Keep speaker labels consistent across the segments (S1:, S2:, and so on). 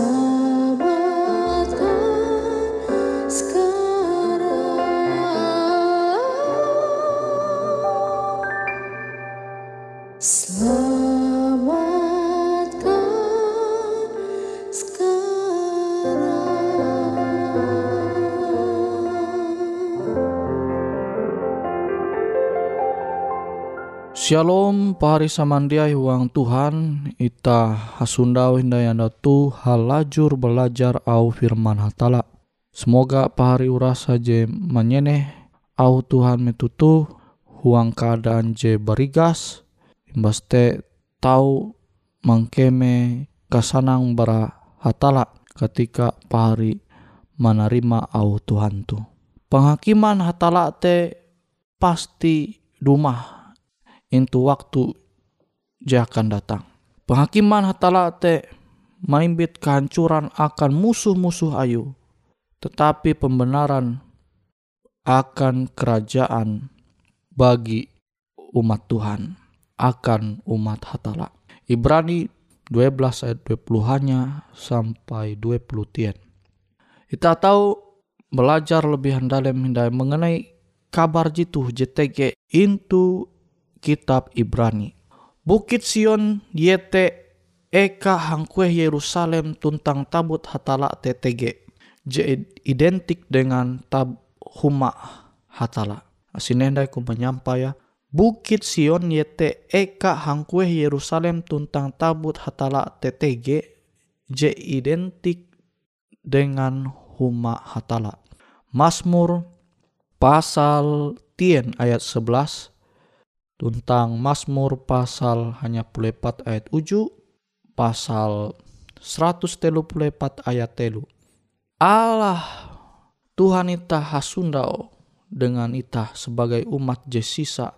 S1: Oh.
S2: Shalom pahari samandiai huang Tuhan ita hasundau hindayanda tu halajur belajar au firman hatala. Semoga pahari uras saja menyeneh au Tuhan metutu huang keadaan je berigas imbas te tau mangkeme kasanang bara hatala ketika pahari menerima au Tuhan tu. Penghakiman hatala te pasti rumah itu waktu je akan datang. Penghakiman hatala te maimbit kehancuran akan musuh-musuh ayu. Tetapi pembenaran akan kerajaan bagi umat Tuhan akan umat hatala. Ibrani 12 ayat 20 hanya sampai 20 tien. Kita tahu belajar lebih dalam mengenai kabar jitu JTG into kitab Ibrani. Bukit Sion yete eka hangkue Yerusalem tuntang tabut hatala TTG. Je identik dengan tab huma hatala. Asinendai ku menyampaikan Bukit Sion yete eka hangkue Yerusalem tuntang tabut hatala TTG je identik dengan huma hatala. Masmur pasal tien ayat 11 tuntang Masmur pasal hanya pulepat ayat uju pasal 134 ayat telu. Allah Tuhan ita hasundao dengan ita sebagai umat jesisa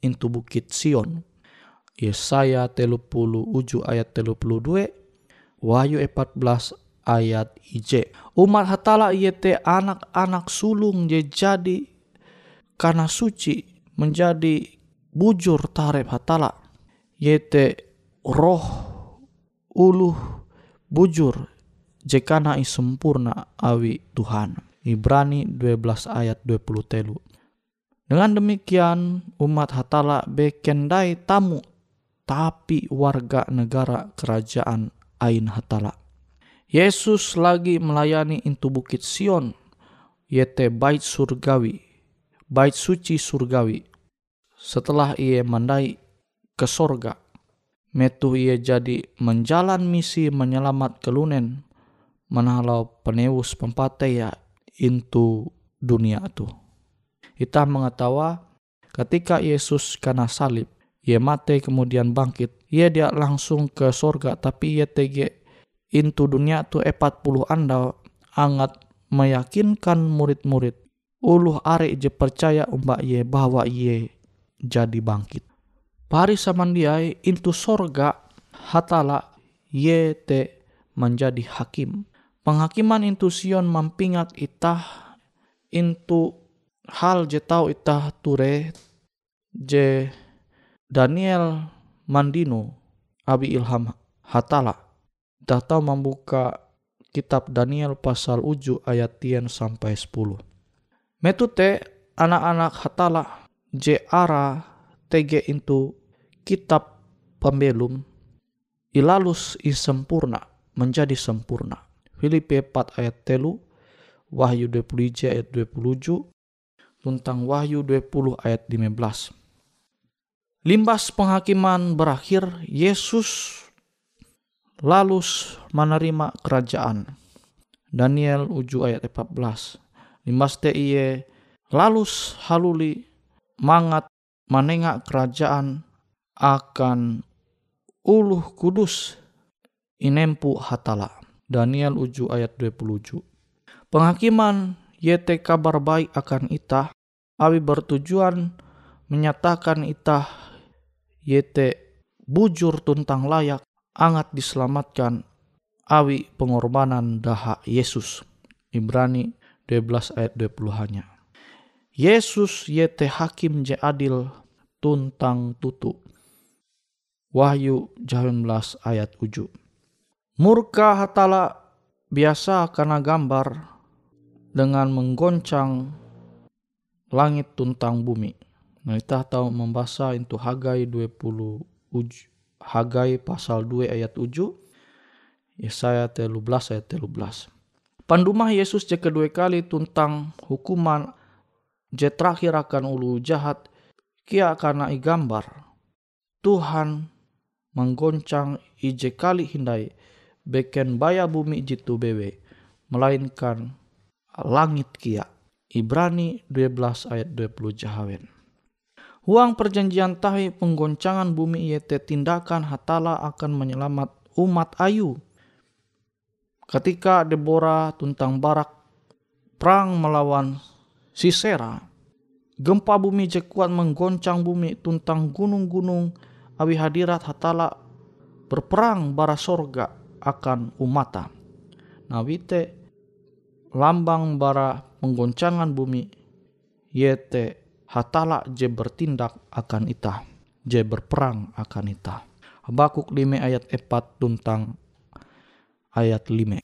S2: into bukit Sion. Yesaya telupulu uju ayat telupulu dua, Wahyu 14 ayat IJ. Umat hatala yete anak-anak sulung je jadi karena suci menjadi bujur tarep hatala. Yete roh uluh bujur jekana sempurna awi Tuhan. Ibrani 12 ayat 20 telu. Dengan demikian umat hatala bekendai tamu tapi warga negara kerajaan Ain Hatala. Yesus lagi melayani into bukit Sion, yete bait surgawi, bait suci surgawi. Setelah ia mandai ke sorga, metu ia jadi menjalan misi menyelamat kelunen, menalau penewus pempateya into dunia itu. Kita mengetahui ketika Yesus kena salib, ia mati kemudian bangkit, ia dia langsung ke sorga tapi ia tege into dunia tu 40 anda angat meyakinkan murid-murid uluh are je percaya umbak ye bahwa ye jadi bangkit. Pari dia into sorga hatala ye te menjadi hakim. Penghakiman into Sion mampingat itah into hal je tau itah ture je Daniel Mandino abi ilham hatala itah tau membuka kitab Daniel pasal uju ayat tian sampai 10. Metute anak-anak hatala je ara tege itu kitab pembelum ilalus sempurna menjadi sempurna. Filipi 4 ayat telu Wahyu 20 ayat 27 tentang Wahyu 20 ayat 15. Limbas penghakiman berakhir, Yesus lalu menerima kerajaan. Daniel uju ayat 14. Limbas te iye lalus haluli mangat menengak kerajaan akan uluh kudus inempu hatala. Daniel uju ayat 27. Penghakiman yete kabar baik akan itah awi bertujuan menyatakan itah yete bujur tuntang layak angat diselamatkan awi pengorbanan daha Yesus. Ibrani 12 ayat 20 hanya. Yesus yete hakim je adil tuntang tutu. Wahyu 19 ayat 7. Murka hatala biasa karena gambar dengan menggoncang langit tuntang bumi. Nah kita tahu membaca itu Hagai 20 uj, Hagai pasal 2 ayat 7 Yesaya 13 ayat 13. Pandumah Yesus je kedua kali tuntang hukuman je terakhir akan ulu jahat kia karena igambar Tuhan menggoncang ije kali hindai beken baya bumi jitu bewe melainkan langit kia
S3: Ibrani 12 ayat 20 jahawen. Huang perjanjian tahi penggoncangan bumi yaitu tindakan hatala akan menyelamat umat ayu. Ketika Deborah tuntang Barak perang melawan Sisera, gempa bumi jekuat menggoncang bumi tuntang gunung-gunung awi hadirat hatala berperang bara sorga akan umata. Nawite lambang bara penggoncangan bumi yete hatala je bertindak akan ita, je berperang akan ita. Habakuk 5 ayat 4 tentang ayat 5.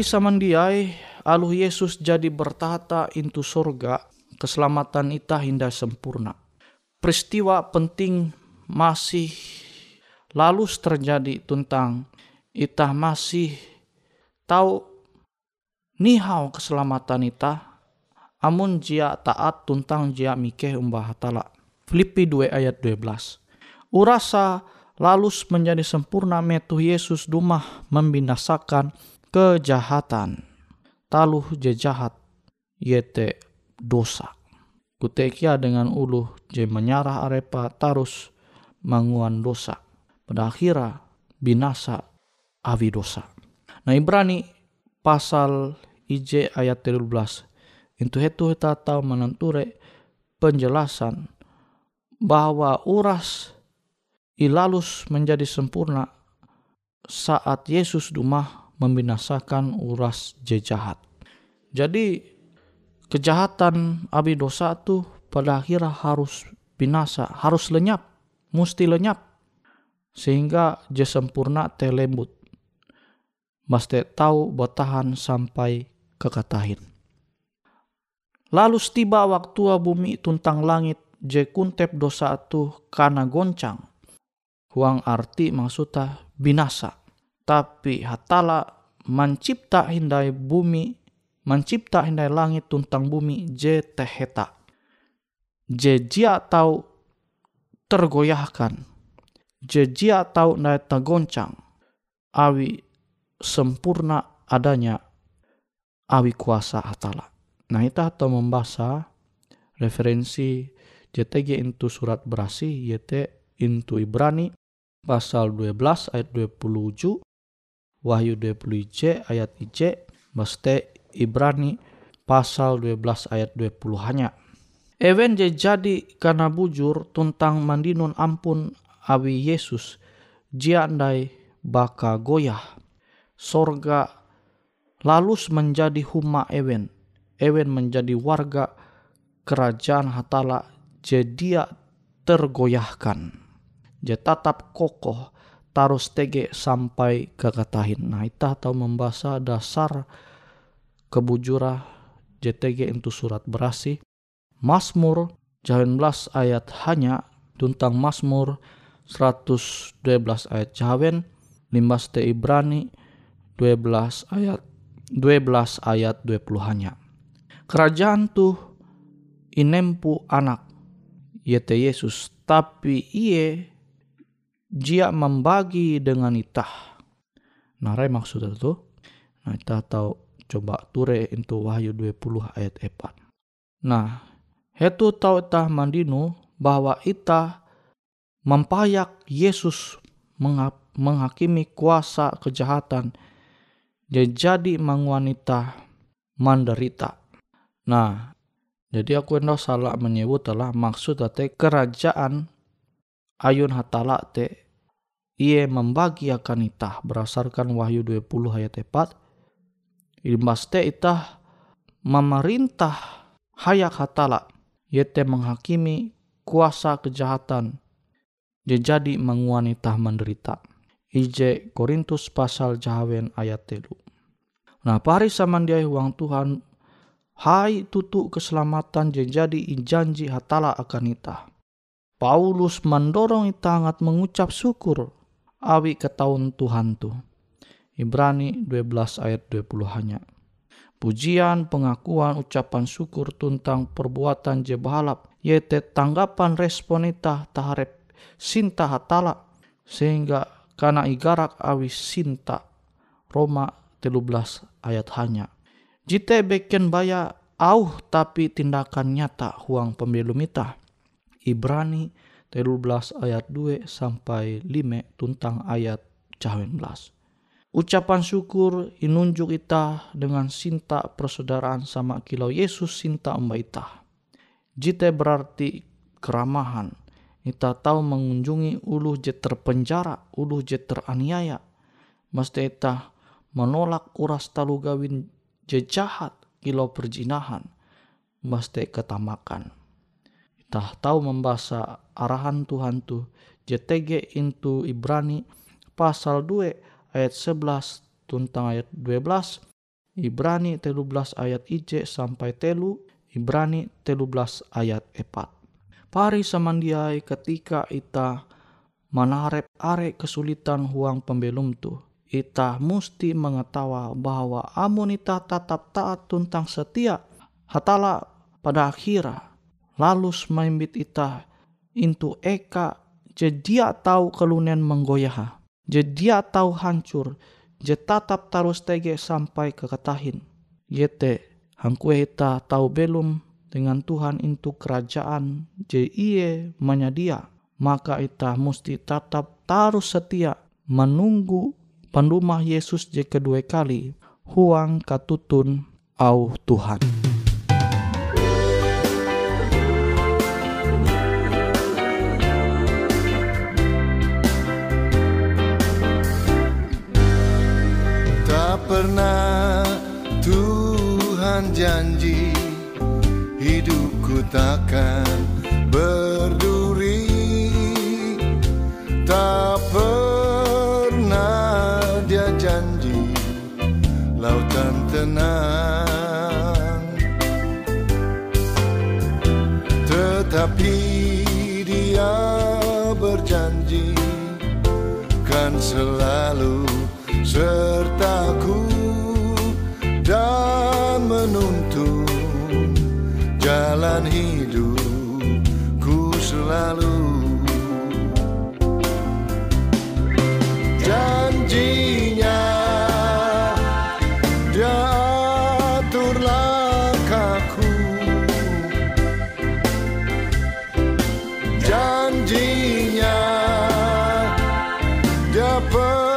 S3: Pahari samandiai alu Yesus jadi bertata intu sorga keselamatan ita hinda sempurna. Peristiwa penting masih lalu terjadi tentang ita masih tahu
S2: nihau keselamatan ita amun jia taat tuntang jia mikeh umbah hatala. Filipi 2 ayat 12. Urasa lalus menjadi sempurna metu Yesus dumah membinasakan kejahatan. Taluh je jahat yete dosa. Kutekia dengan uluh je menyarah arepa tarus manguan dosa. Pada akhirnya binasa awi dosa. Nah Ibrani pasal IJ ayat 13 itu itu kita tahu menenture penjelasan bahwa uras ilalus menjadi sempurna saat Yesus dumah membinasakan uras jejahat. Jadi kejahatan abi dosa itu pada akhirnya harus binasa, harus lenyap, mesti lenyap. Sehingga je sempurna telembut. Mesti tahu bertahan sampai kekatahin. Lalu tiba waktu bumi tuntang langit je kuntep dosa tu karena goncang. Huang arti maksudnya binasa. Tapi hatala mencipta hindai bumi, mencipta hindai langit tuntang bumi je teheta. Je jia tau tergoyahkan. Je jia tau nai tergoncang. Awi sempurna adanya awi kuasa hatala. Nah, kita atau membaca referensi JTG itu surat berasi YT into Ibrani pasal 12 ayat 27 Wahyu 20 IC ayat IC Baste Ibrani pasal 12 ayat 20 hanya Ewen je jadi karena bujur tuntang mandinun ampun awi Yesus jiandai baka goyah sorga lalus menjadi huma ewen Ewen menjadi warga kerajaan Hatala jadi tergoyahkan. Dia tetap kokoh tarus tege sampai kekatahin. Nah itu tahu membaca dasar kebujura JTG itu surat berasi. Mazmur 19 ayat hanya tentang Mazmur 112 ayat jawen limbas te Ibrani 12 ayat 12 ayat 20 hanya kerajaan tuh inempu anak yaitu Yesus tapi iye dia membagi dengan itah. Narai maksud itu nah kita tahu coba ture itu wahyu 20 ayat 4 nah itu tahu itah mandinu bahwa itah mempayak Yesus menghakimi kuasa kejahatan. Jadi mengwanita manderita. Nah, jadi aku hendak salah menyebut telah maksud kerajaan ayun hatala te ia membagi akan itah berdasarkan Wahyu 20 ayat 4 Imas te itah memerintah hayak hatala yaitu menghakimi kuasa kejahatan jadi menguanitah menderita. IJ Korintus pasal jahawen ayat telu. Nah, pari samandiai uang Tuhan Hai tutu keselamatan jadi janji hatala akan ita. Paulus mendorong ita hangat mengucap syukur awi ketahun Tuhan tu. Ibrani 12 ayat 20 hanya. Pujian, pengakuan, ucapan syukur tentang perbuatan je bahalap, yaitu tanggapan respon taharep sinta hatala, sehingga karena igarak awi sinta Roma 13 ayat hanya Jite beken baya auh tapi tindakan nyata huang pembelum ita. Ibrani 13 ayat 2 sampai 5 tuntang ayat 19. Ucapan syukur inunjuk ita dengan sinta persaudaraan sama kilau Yesus sinta umba ita. Jite berarti keramahan. Ita tahu mengunjungi ulu je terpenjara, ulu je teraniaya. Mesti ita menolak uras talu gawin jejahat kilo perjinahan mesti ketamakan. Kita tahu membaca arahan Tuhan tu. JTG into Ibrani pasal 2 ayat 11 tentang ayat 12 Ibrani 13 ayat IJ sampai telu. Ibrani 13 ayat 4 Pari samandiai ketika ita manarep are kesulitan huang pembelum tu. Ita musti mengetawa bahwa amun ita tetap taat tuntang setia. Hatala pada akhirnya lalu semimbit ita intu eka jadi tahu kelunen menggoyah jadi tahu hancur je tatap terus tege sampai ke ketahin yete hangkue ita tahu belum dengan Tuhan itu kerajaan je iye menyedia maka ita musti tetap terus setia menunggu pendumah Yesus je kedua kali huang katutun au Tuhan.
S4: Tuhan janji hidupku takkan berduri. Tak pernah dia janji lautan tenang. Tetapi dia berjanji kan selalu sertaku dia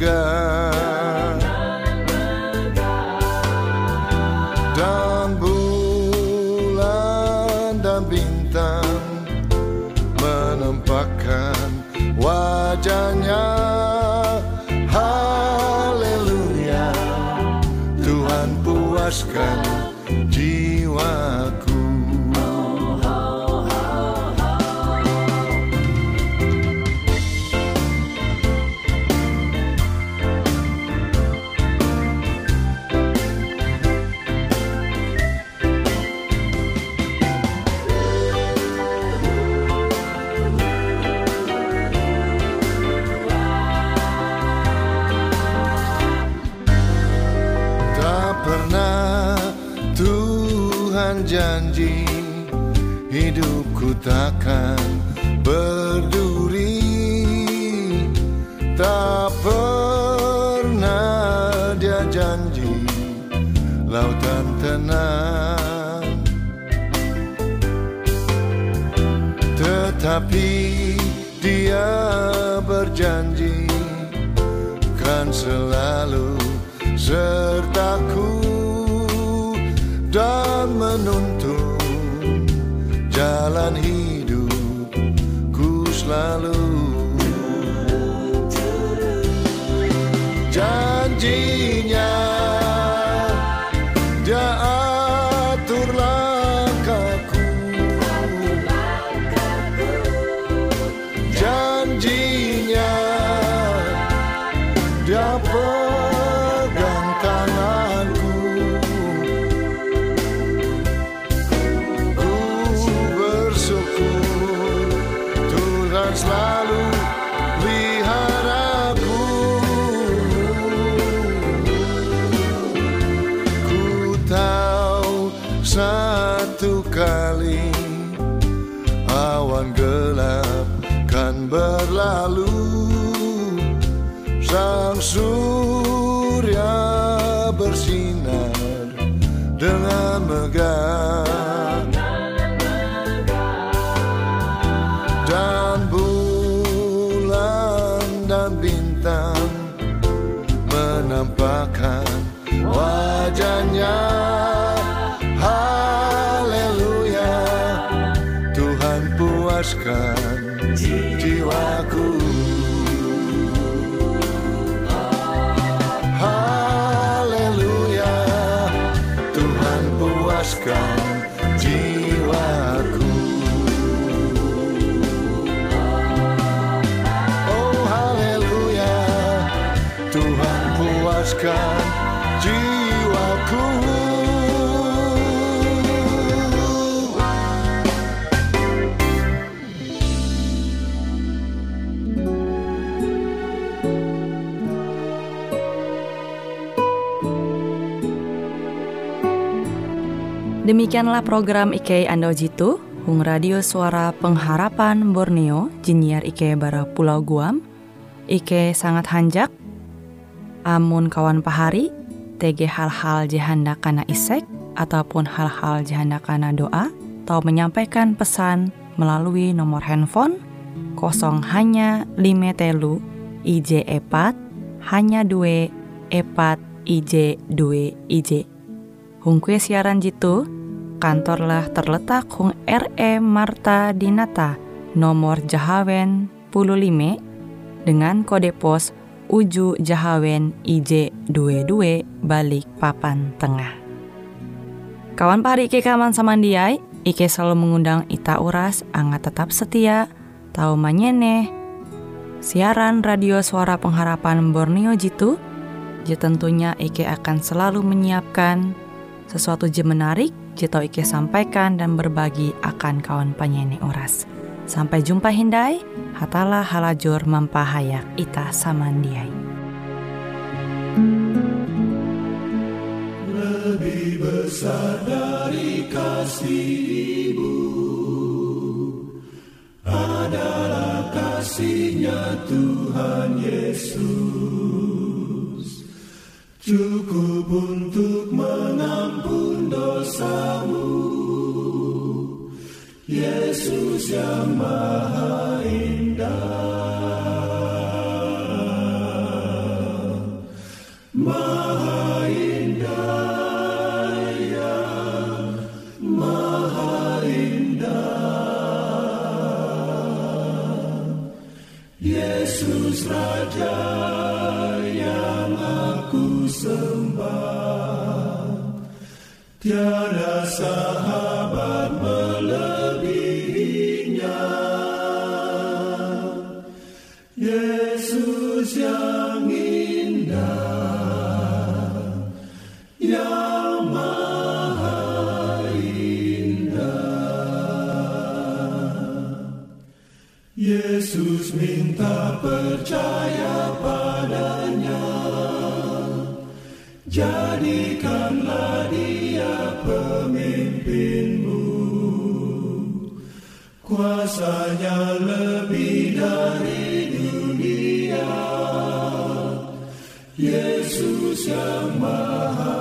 S4: dan bulan dan bintang menempatkan wajahnya. Haleluya Tuhan puaskan jiwaku berjanji Kan selalu sertaku dan menuntun jalan hidupku selalu satu kali Awan gelap kan berlalu. Sang surya bersinar dengan megah
S5: Demikianlah program IK Ando Jitu, Hung Radio Suara Pengharapan Borneo, Jinnyar IK Bara Pulau Guam, IK sangat hanjak, amun kawan pahari, TG hal-hal jihanda kana isek, ataupun hal-hal jihanda kana doa, atau menyampaikan pesan melalui nomor handphone kosong hanya lima telu IJ epat hanya dua epat IJ dua IJ. Hung kue siaran jitu, kantorlah terletak Hung RE Marta Dinata, nomor Jahawen 15 dengan kode pos Uju Jahawen IJ22 balik papan tengah. Kawan pari Ike kaman samandiai, Ike selalu mengundang Ita Uras, angga tetap setia, tahu manyene, siaran radio suara pengharapan Borneo Jitu, je tentunya Ike akan selalu menyiapkan sesuatu je menarik, je tau Ike sampaikan dan berbagi akan kawan penyanyi Uras. Sampai jumpa Hindai, hatalah halajur mempahayak ita samandiai.
S3: Lebih besar dari kasih ibu adalah kasihnya Tuhan Yesus. Cukup untuk mengampun dosamu. Yesus yang maha indah. Jadikanlah dia pemimpinmu. Kuasanya lebih dari dunia. Yesus yang maha